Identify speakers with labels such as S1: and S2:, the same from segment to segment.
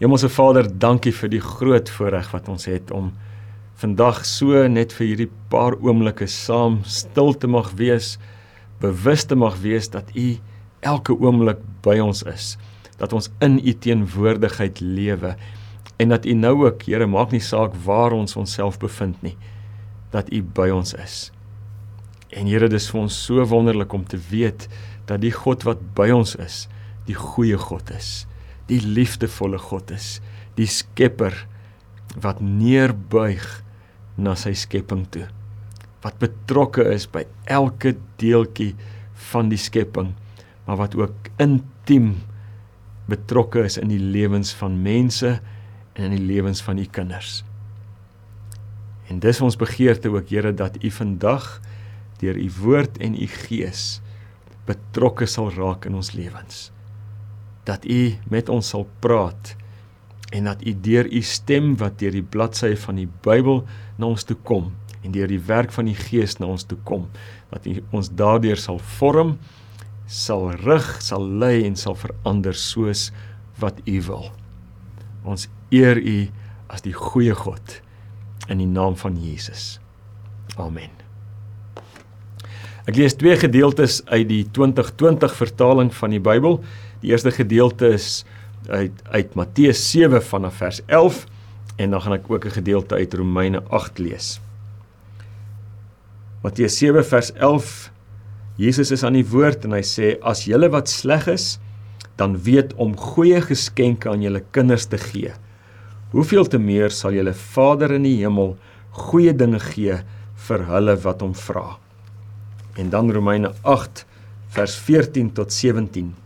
S1: Hemelse Vader, dankie vir die groot voorreg wat ons het om vandag so net vir hierdie paar oomblikke saam stil te mag wees, bewus te mag wees dat U elke oomblik by ons is, dat ons in U teenwoordigheid lewe en dat U nou ook, Here, maak nie saak waar ons onsself bevind nie, dat U by ons is. En Here, dis vir ons so wonderlik om te weet dat die God wat by ons is, die goeie God is, die liefdevolle God is, die Skepper wat neerbuig na sy skepping toe. Wat betrokke is by elke deeltjie van die skepping, maar wat ook intiem betrokke is in die lewens van mense en in die lewens van u kinders. En dis ons begeerte ook Here dat u vandag deur u woord en u gees betrokke sal raak in ons lewens. Dat u met ons sal praat en dat u deur u stem wat deur die bladsye van die Bybel na ons toe kom en deur die werk van die Gees na ons toe kom, dat u ons daardeur sal vorm, sal rig, sal lei en sal verander soos wat u wil. Ons eer u as die goeie God in die naam van Jesus. Amen. Ek lees twee gedeeltes uit die 2020 vertaling van die Bybel. Die eerste gedeelte is uit uit Matteus 7 vanaf vers 11 en dan gaan ek ook 'n gedeelte uit Romeine 8 lees. Matteus 7 vers 11 Jesus is aan die woord en hy sê as julle wat sleg is dan weet om goeie geskenke aan julle kinders te gee hoeveel te meer sal julle Vader in die hemel goeie dinge gee vir hulle wat hom vra. En dan Romeine 8 vers 14 tot 17.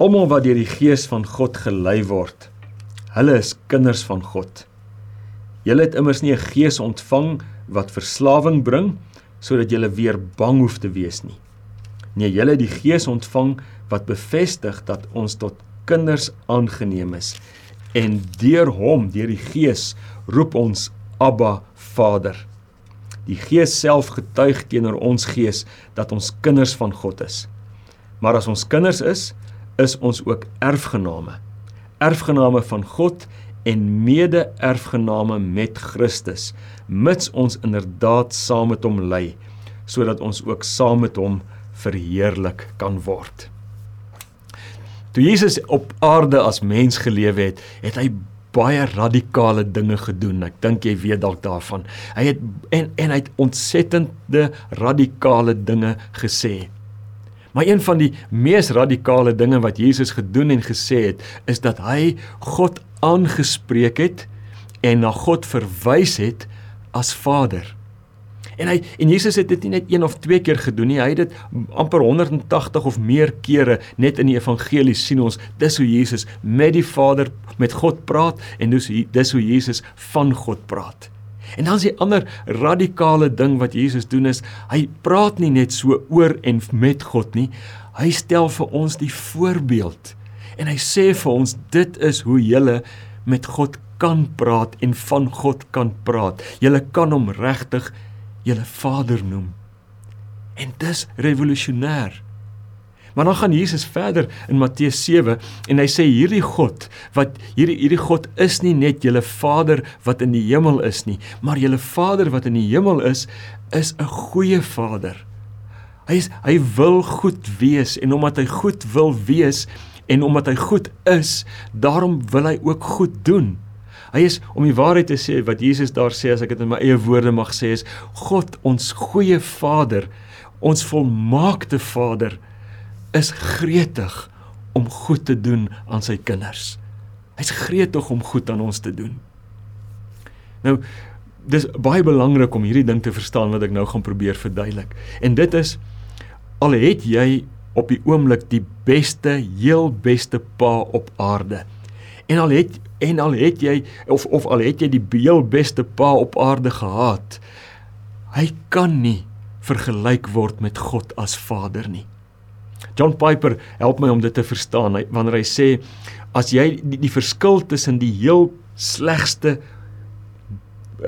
S1: Almal wat deur die gees van God gelei word, hulle is kinders van God. Julle het immers nie 'n gees ontvang wat verslawing bring sodat julle weer bang hoef te wees nie. Nee, julle het die gees ontvang wat bevestig dat ons tot kinders aangeneem is en deur hom, deur die Gees, roep ons Abba Vader. Die Gees self getuig teenoor ons gees dat ons kinders van God is. Maar as ons kinders is, is ons ook erfgename. Erfgename van God en mede-erfgename met Christus, mits ons inderdaad saam met hom ly, sodat ons ook saam met hom verheerlik kan word. Toe Jesus op aarde as mens gelewe het, het hy baie radikale dinge gedoen. Ek dink jy weet dalk daarvan. Hy het en en hy het ontsettende radikale dinge gesê. Maar een van die mees radikale dinge wat Jesus gedoen en gesê het, is dat hy God aangespreek het en na God verwys het as Vader. En hy en Jesus het dit nie net een of twee keer gedoen nie, hy het dit amper 180 of meer kere net in die evangelie sien ons dis hoe Jesus met die Vader met God praat en dis dis hoe Jesus van God praat. En dan is die ander radikale ding wat Jesus doen is hy praat nie net so oor en met God nie, hy stel vir ons die voorbeeld. En hy sê vir ons dit is hoe jy met God kan praat en van God kan praat. Jy kan hom regtig julle Vader noem. En dis revolusionêr. Maar dan gaan Jesus verder in Matteus 7 en hy sê hierdie God wat hierdie hierdie God is nie net julle Vader wat in die hemel is nie, maar julle Vader wat in die hemel is, is 'n goeie Vader. Hy is hy wil goed wees en omdat hy goed wil wees en omdat hy goed is, daarom wil hy ook goed doen. Hy is om die waarheid te sê wat Jesus daar sê as ek dit in my eie woorde mag sê is God ons goeie Vader, ons volmaakte Vader is gretig om goed te doen aan sy kinders. Hy's gretig om goed aan ons te doen. Nou dis baie belangrik om hierdie ding te verstaan wat ek nou gaan probeer verduidelik. En dit is al het jy op die oomblik die beste, heel beste pa op aarde. En al het en al het jy of of al het jy die heel beste pa op aarde gehad hy kan nie vergelyk word met God as Vader nie John Piper help my om dit te verstaan. Hy, wanneer hy sê as jy die, die verskil tussen die heel slegste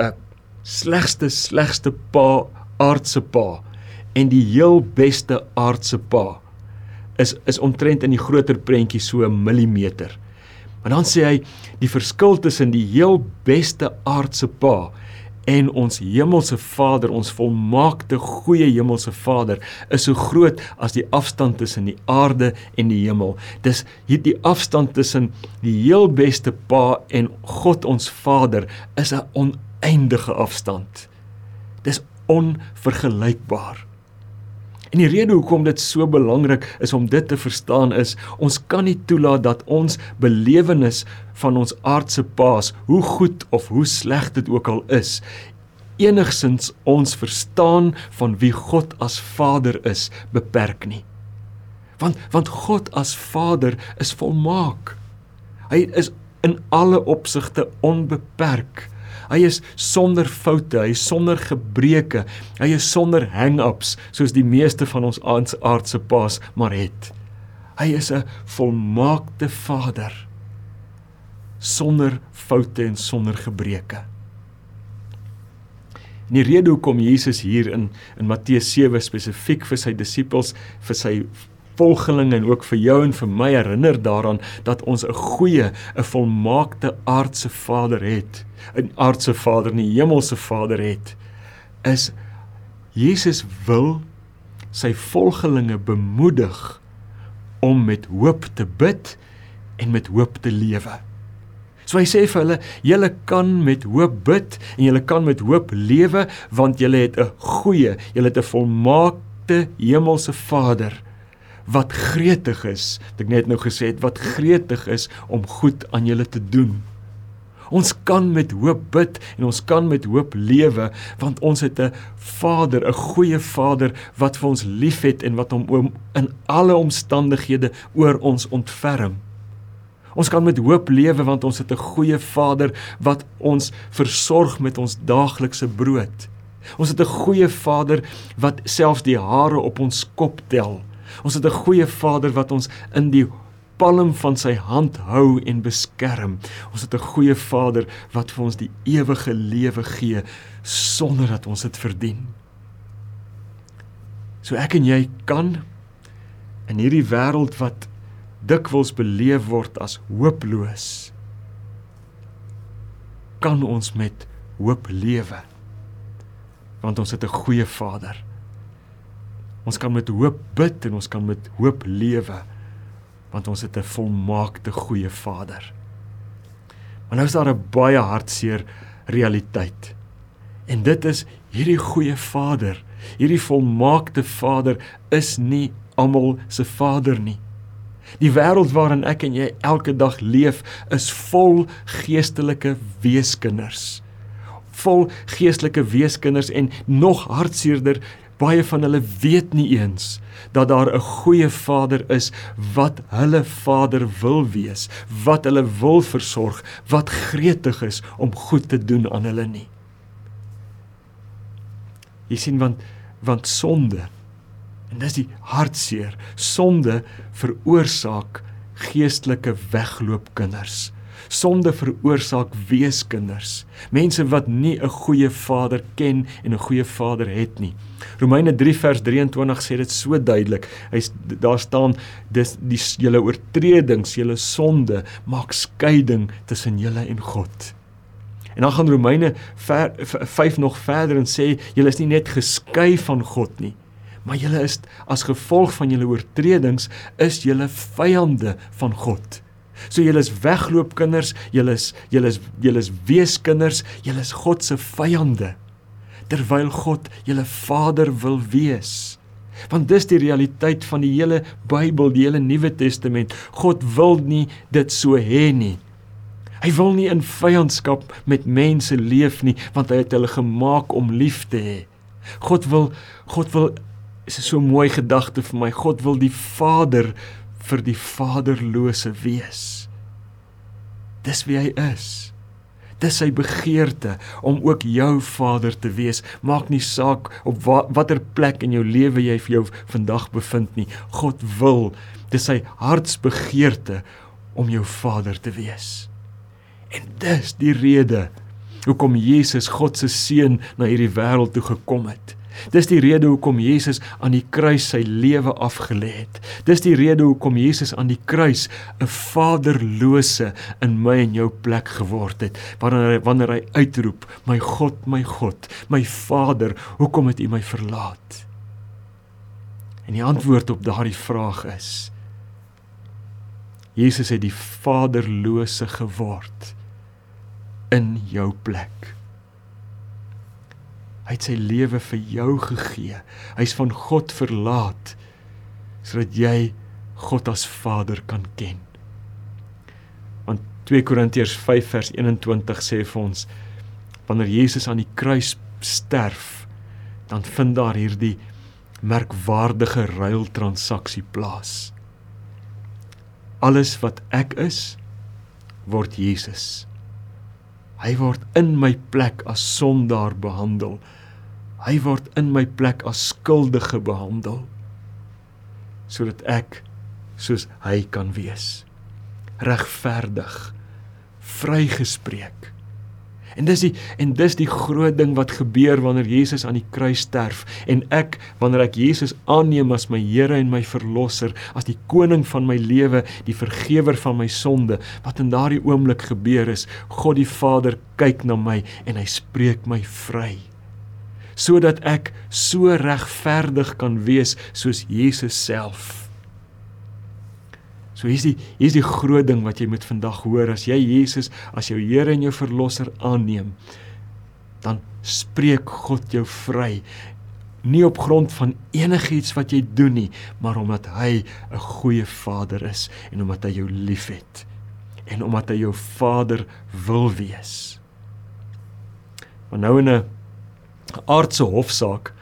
S1: uh, slegste slegste pa aardse pa en die heel beste aardse pa is is omtrent in die groter prentjie so 'n millimeter. Maar dan sê hy die verskil tussen die heel beste aardse pa en ons hemelse Vader, ons volmaakte goeie hemelse Vader, is so groot as die afstand tussen die aarde en die hemel. Dis hierdie afstand tussen die heel beste Pa en God ons Vader is 'n oneindige afstand. Dis onvergelykbaar. En die rede hoekom dit so belangrik is om dit te verstaan is ons kan nie toelaat dat ons belewenis van ons aardse paas, hoe goed of hoe sleg dit ook al is, enigsins ons verstaan van wie God as Vader is, beperk nie. Want want God as Vader is volmaak. Hy is in alle opsigte onbeperk. Hy is sonder foute, hy is sonder gebreke, hy is sonder hang-ups soos die meeste van ons aardse paas maar het. Hy is 'n volmaakte Vader sonder foute en sonder gebreke. En die rede hoekom Jesus hier in in Matteus 7 spesifiek vir sy disippels, vir sy volgelinge en ook vir jou en vir my herinner daaraan dat ons 'n goeie, 'n volmaakte aardse Vader het. 'n Aardse Vader, nie hemelse Vader het. Is Jesus wil sy volgelinge bemoedig om met hoop te bid en met hoop te lewe. So hy sê vir hulle, julle kan met hoop bid en julle kan met hoop lewe want julle het 'n goeie, julle het 'n volmaakte hemelse Vader wat gretig is, het ek net nou gesê het wat gretig is om goed aan julle te doen. Ons kan met hoop bid en ons kan met hoop lewe want ons het 'n Vader, 'n goeie Vader wat vir ons liefhet en wat hom in alle omstandighede oor ons ontferm. Ons kan met hoop lewe want ons het 'n goeie Vader wat ons versorg met ons daaglikse brood. Ons het 'n goeie Vader wat selfs die hare op ons kop tel. Ons het 'n goeie Vader wat ons in die palm van sy hand hou en beskerm. Ons het 'n goeie Vader wat vir ons die ewige lewe gee sonder dat ons dit verdien. So ek en jy kan in hierdie wêreld wat dikwels beleef word as hooploos kan ons met hoop lewe want ons het 'n goeie Vader Ons kan met hoop bid en ons kan met hoop lewe want ons het 'n volmaakte goeie Vader. Maar nou is daar 'n baie hartseer realiteit. En dit is hierdie goeie Vader, hierdie volmaakte Vader is nie almal se Vader nie. Die wêreld waarin ek en jy elke dag leef is vol geestelike weeskinders. Vol geestelike weeskinders en nog hartseerder baie van hulle weet nie eens dat daar 'n goeie Vader is wat hulle Vader wil wees, wat hulle wil versorg, wat gretig is om goed te doen aan hulle nie. Jy sien want want sonde en dis die hartseer, sonde veroorsaak geestelike wegloopkinders. Sonde veroorsaak weeskinders, mense wat nie 'n goeie Vader ken en 'n goeie Vader het nie. Romeine 3 vers 23 sê dit so duidelik. Hy daar staan dis die julle oortredings, julle sonde maak skeiding tussen julle en God. En dan gaan Romeine 5 nog verder en sê julle is nie net geskei van God nie, maar julle is as gevolg van julle oortredings is julle vyande van God. So julle is wegloopkinders, julle is julle is julle is weeskinders, julle is God se vyande. Terwyl God julle Vader wil wees. Want dis die realiteit van die hele Bybel, die hele Nuwe Testament. God wil nie dit so hê nie. Hy wil nie in vyandskap met mense leef nie, want hy het hulle gemaak om lief te hê. God wil God wil is 'n so mooi gedagte vir my. God wil die Vader vir die vaderlose wees. Dis wie hy is. Dis sy begeerte om ook jou vader te wees. Maak nie saak op wa watter plek in jou lewe jy vir jou vandag bevind nie. God wil, dis sy hartsbegeerte om jou vader te wees. En dis die rede hoekom Jesus God se seun na hierdie wêreld toe gekom het. Dis die rede hoekom Jesus aan die kruis sy lewe afgelê het. Dis die rede hoekom Jesus aan die kruis 'n vaderlose in my en jou plek geword het. Wanneer hy wanneer hy uitroep, "My God, my God, my Vader, hoekom het U my verlaat?" En die antwoord op daardie vraag is Jesus het die vaderlose geword in jou plek. Hy het sy lewe vir jou gegee. Hy's van God verlaat sodat jy God as Vader kan ken. Want 2 Korintiërs 5 vers 21 sê vir ons wanneer Jesus aan die kruis sterf, dan vind daar hierdie merkwaardige ruiltransaksie plaas. Alles wat ek is, word Jesus Hy word in my plek as sondaar behandel. Hy word in my plek as skuldige behandel sodat ek soos hy kan wees. Regverdig, vrygespreek. En dis die en dis die groot ding wat gebeur wanneer Jesus aan die kruis sterf en ek wanneer ek Jesus aanneem as my Here en my verlosser, as die koning van my lewe, die vergewer van my sonde, wat in daardie oomblik gebeur is, God die Vader kyk na my en hy spreek my vry sodat ek so regverdig kan wees soos Jesus self. So hier's die hier's die groot ding wat jy moet vandag hoor as jy Jesus as jou Here en jou verlosser aanneem dan spreek God jou vry nie op grond van enigiets wat jy doen nie maar omdat hy 'n goeie Vader is en omdat hy jou liefhet en omdat hy jou Vader wil wees. Maar nou in 'n aardse hofsaak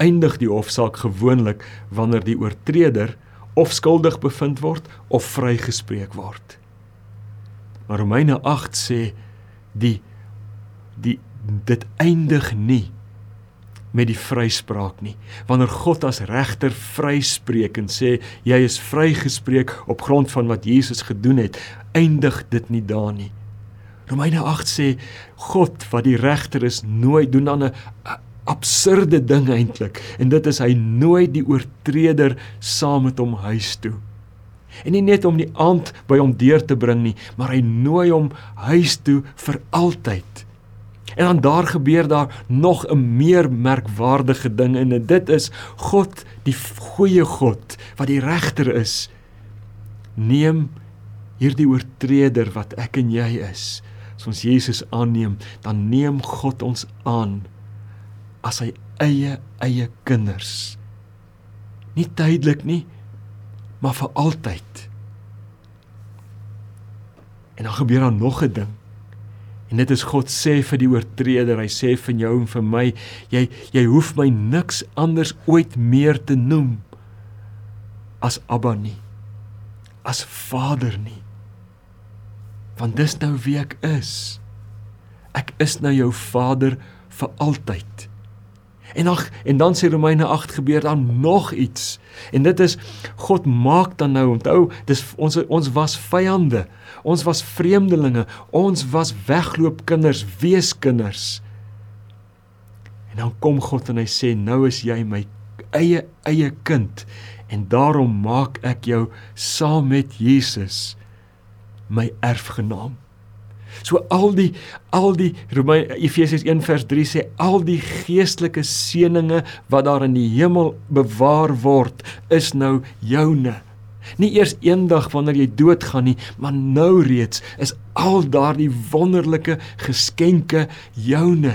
S1: eindig die hofsaak gewoonlik wanneer die oortreder of skuldig bevind word of vrygespreek word. Maar Romeine 8 sê die die dit eindig nie met die vryspraak nie. Wanneer God as regter vryspreek en sê jy is vrygespreek op grond van wat Jesus gedoen het, eindig dit nie daar nie. Romeine 8 sê God wat die regter is, nooit doen dan 'n absurde ding eintlik en dit is hy nooi die oortreder saam met hom huis toe. En nie net om die aand by hom deur te bring nie, maar hy nooi hom huis toe vir altyd. En dan daar gebeur daar nog 'n meer merkwaardige ding en dit is God, die goeie God wat die regter is, neem hierdie oortreder wat ek en jy is. As ons Jesus aanneem, dan neem God ons aan as sy eie eie kinders. Nie tydelik nie, maar vir altyd. En dan gebeur daar nog 'n ding. En dit is God sê vir die oortreder, hy sê vir jou en vir my, jy jy hoef my niks anders ooit meer te noem as Abba nie. As Vader nie. Want dis nou wie ek is. Ek is nou jou Vader vir altyd. En dan en dan sê Romeine 8 gebeur dan nog iets. En dit is God maak dan nou onthou, dis ons ons was vyande. Ons was vreemdelinge. Ons was wegloop kinders, weeskinders. En dan kom God en hy sê nou is jy my eie eie kind en daarom maak ek jou saam met Jesus my erfgenaam. So al die al die Romeine Efesiërs 1 vers 3 sê al die geestelike seënings wat daar in die hemel bewaar word is nou joune. Nie eers eendag wanneer jy doodgaan nie, maar nou reeds is al daardie wonderlike geskenke joune.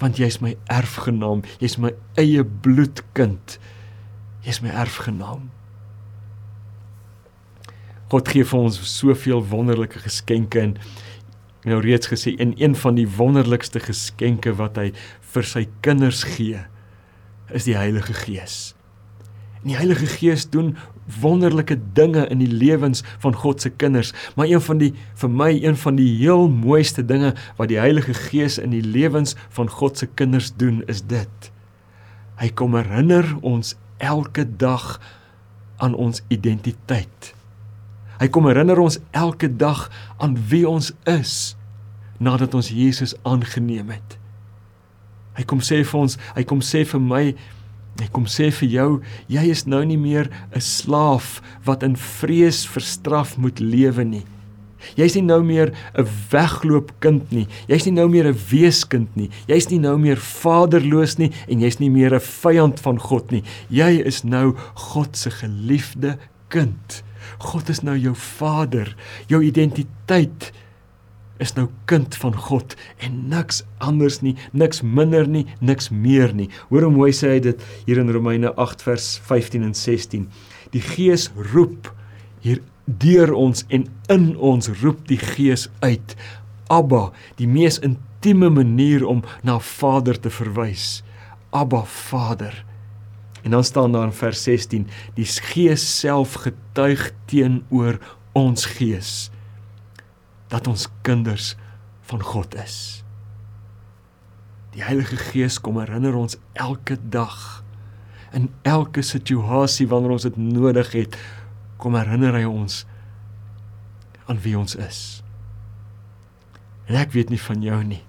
S1: Want jy's my erfgenaam, jy's my eie bloedkind. Jy's my erfgenaam. God gee vir ons soveel wonderlike geskenke en nou reeds gesê en een van die wonderlikste geskenke wat hy vir sy kinders gee is die Heilige Gees. En die Heilige Gees doen wonderlike dinge in die lewens van God se kinders, maar een van die vir my een van die heel mooiste dinge wat die Heilige Gees in die lewens van God se kinders doen is dit. Hy kom herinner ons elke dag aan ons identiteit. Hy kom herinner ons elke dag aan wie ons is nadat ons Jesus aangeneem het. Hy kom sê vir ons, hy kom sê vir my, hy kom sê vir jou, jy is nou nie meer 'n slaaf wat in vrees vir straf moet lewe nie. Jy's nie nou meer 'n wegloop kind nie. Jy's nie nou meer 'n weeskind nie. Jy's nie nou meer vaderloos nie en jy's nie meer 'n vyand van God nie. Jy is nou God se geliefde kind. God is nou jou vader. Jou identiteit is nou kind van God en niks anders nie, niks minder nie, niks meer nie. Hoor hoe mooi sê hy dit hier in Romeine 8 vers 15 en 16. Die Gees roep hier deur ons en in ons roep die Gees uit. Abba, die mees intieme manier om na Vader te verwys. Abba Vader. En dan staan daar in vers 16: Die Gees self getuig teenoor ons gees dat ons kinders van God is. Die Heilige Gees kom herinner ons elke dag in elke situasie wanneer ons dit nodig het, kom herinner hy ons aan wie ons is. En ek weet nie van jou nie.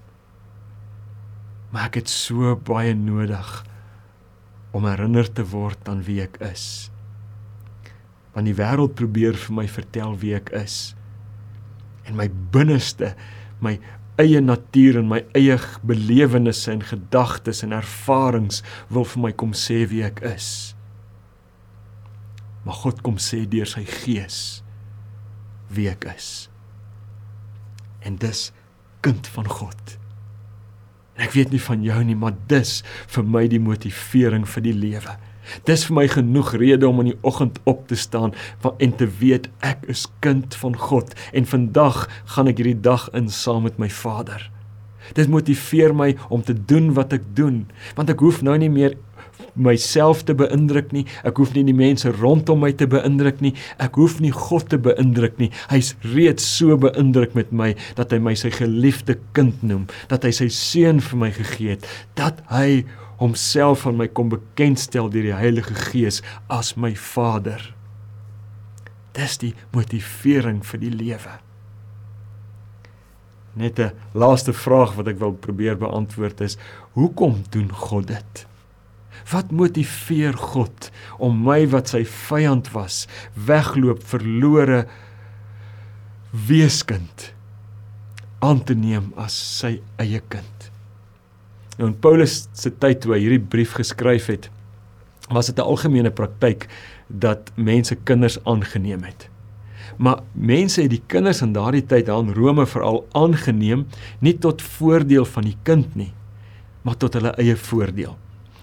S1: Maar ek het so baie nodig om herinner te word aan wie ek is. Want die wêreld probeer vir my vertel wie ek is en my binneste, my eie natuur en my eie belewennisse en gedagtes en ervarings wil vir my kom sê wie ek is. Maar God kom sê deur sy gees wie ek is. En dis kind van God. Ek weet nie van jou nie, maar dis vir my die motivering vir die lewe. Dis vir my genoeg rede om in die oggend op te staan en te weet ek is kind van God en vandag gaan ek hierdie dag in saam met my Vader. Dit motiveer my om te doen wat ek doen, want ek hoef nou nie meer myself te beïndruk nie. Ek hoef nie die mense rondom my te beïndruk nie. Ek hoef nie God te beïndruk nie. Hy's reeds so beïndruk met my dat hy my sy geliefde kind noem, dat hy sy seun vir my gegee het, dat hy homself aan my kom bekendstel deur die Heilige Gees as my Vader. Dis die motivering vir die lewe. Net 'n laaste vraag wat ek wil probeer beantwoord is: Hoekom doen God dit? Wat motiveer God om my wat sy vyand was, wegloop, verlore weeskind aan te neem as sy eie kind? Nou in Paulus se tyd toe hy hierdie brief geskryf het, was dit 'n algemene praktyk dat mense kinders aangeneem het. Maar mense het die kinders in daardie tyd daar in Rome veral aangeneem nie tot voordeel van die kind nie, maar tot hulle eie voordeel.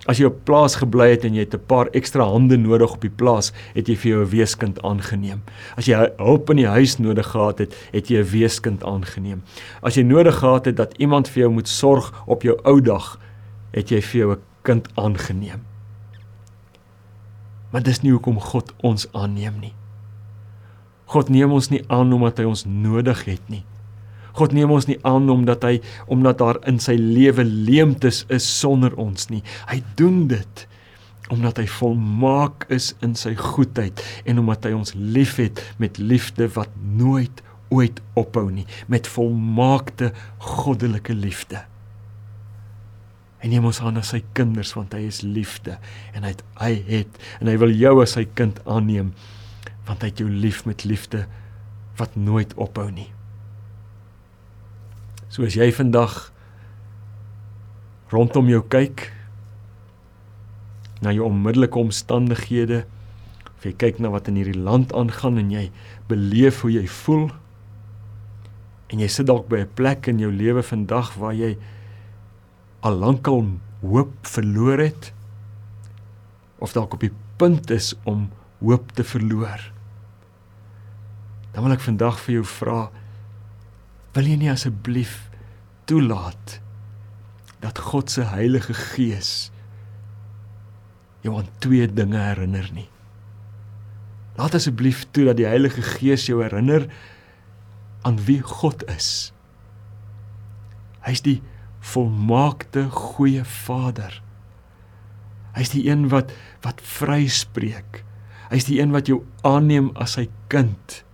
S1: As jy op plaas gebly het en jy het 'n paar ekstra hande nodig op die plaas, het jy vir jou 'n weeskind aangeneem. As jy hulp in die huis nodig gehad het, het jy 'n weeskind aangeneem. As jy nodig gehad het dat iemand vir jou moet sorg op jou ou dag, het jy vir jou 'n kind aangeneem. Maar dis nie hoekom God ons aanneem nie. God neem ons nie aan omdat hy ons nodig het nie. God neem ons nie aan omdat hy omdat daar in sy lewe leemtes is sonder ons nie. Hy doen dit omdat hy volmaak is in sy goedheid en omdat hy ons liefhet met liefde wat nooit ooit ophou nie, met volmaakte goddelike liefde. Hy neem ons aan as sy kinders want hy is liefde en hy het, hy het en hy wil jou as sy kind aanneem want hy het jou lief met liefde wat nooit ophou nie. So as jy vandag rondom jou kyk na jou onmiddellike omstandighede, of jy kyk na wat in hierdie land aangaan en jy beleef hoe jy voel en jy sit dalk by 'n plek in jou lewe vandag waar jy al lankal hoop verloor het of dalk op die punt is om hoop te verloor. Dan wil ek vandag vir jou vra Wil jy nie asseblief toelaat dat God se Heilige Gees jou aan twee dinge herinner nie? Laat asseblief toe dat die Heilige Gees jou herinner aan wie God is. Hy's die volmaakte goeie Vader. Hy's die een wat wat vryspreek. Hy's die een wat jou aanneem as sy kind.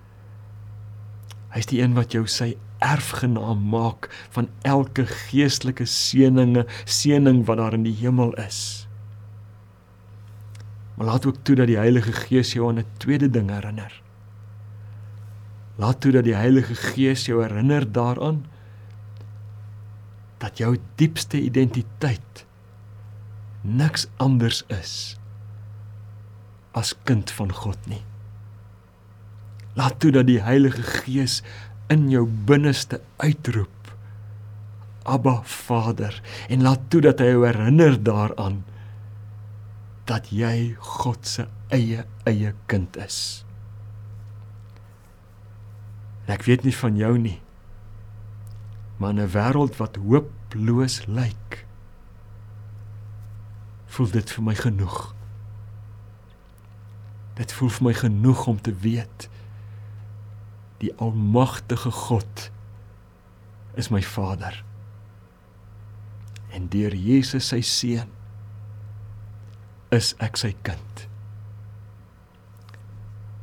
S1: Hy's die een wat jou sy erfgenaam maak van elke geestelike seëninge, seëning wat daar in die hemel is. Maar laat ook toe dat die Heilige Gees jou aan 'n tweede ding herinner. Laat toe dat die Heilige Gees jou herinner daaraan dat jou diepste identiteit niks anders is as kind van God nie. Laat toe dat die Heilige Gees in jou binneste uitroep Abba Vader en laat toe dat hy jou herinner daaraan dat jy God se eie eie kind is. En ek weet nie van jou nie. Maar in 'n wêreld wat hooploos lyk, voel dit vir my genoeg. Dit voel vir my genoeg om te weet die almagtige God is my Vader. En deur Jesus sy seun is ek sy kind.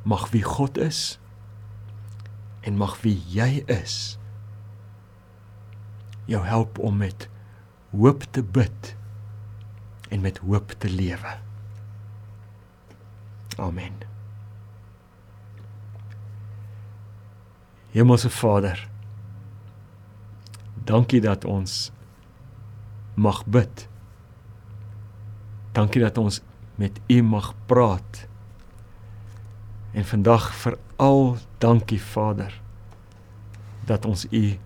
S1: Mag wie God is en mag wie jy is jou help om met hoop te bid en met hoop te lewe. Amen. Hemelse Vader, dankie dat ons mag bid. Dankie dat ons met U mag praat. En vandag veral dankie Vader dat ons U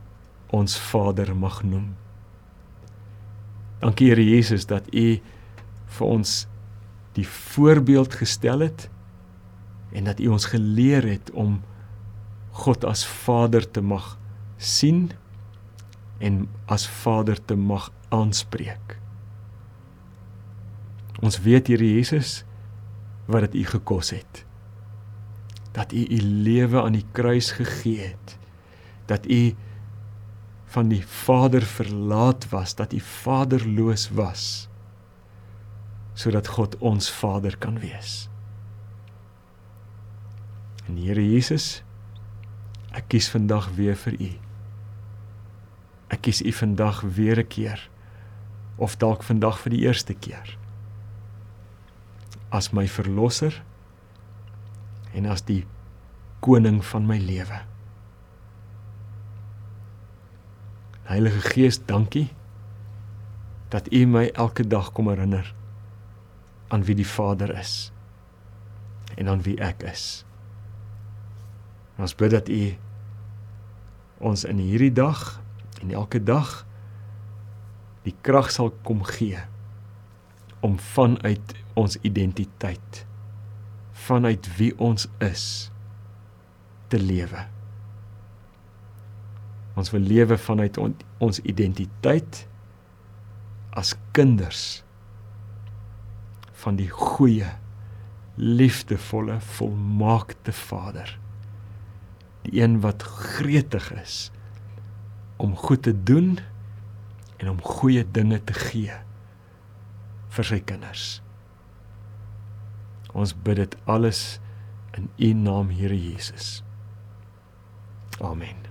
S1: ons Vader mag noem. Dankie Here Jesus dat U vir ons die voorbeeld gestel het en dat U ons geleer het om God as Vader te mag sien en as Vader te mag aanspreek. Ons weet Here Jesus wat dit u gekos het. Dat u u lewe aan die kruis gegee het. Dat u van die Vader verlaat was, dat u vaderloos was sodat God ons Vader kan wees. En Here Jesus, ek kies vandag weer vir u. Ek kies u vandag weer 'n keer of dalk vandag vir die eerste keer as my verlosser en as die koning van my lewe. Heilige Gees, dankie dat U my elke dag kom herinner aan wie die Vader is en aan wie ek is. Ons bid dat U ons in hierdie dag en elke dag die krag sal kom gee om vanuit ons identiteit vanuit wie ons is te lewe. Ons wil lewe vanuit on, ons identiteit as kinders van die goeie, liefdevolle, volmaakte Vader. Die een wat gretig is om goed te doen en om goeie dinge te gee vir sy kinders. Ons bid dit alles in U naam, Here Jesus. Amen.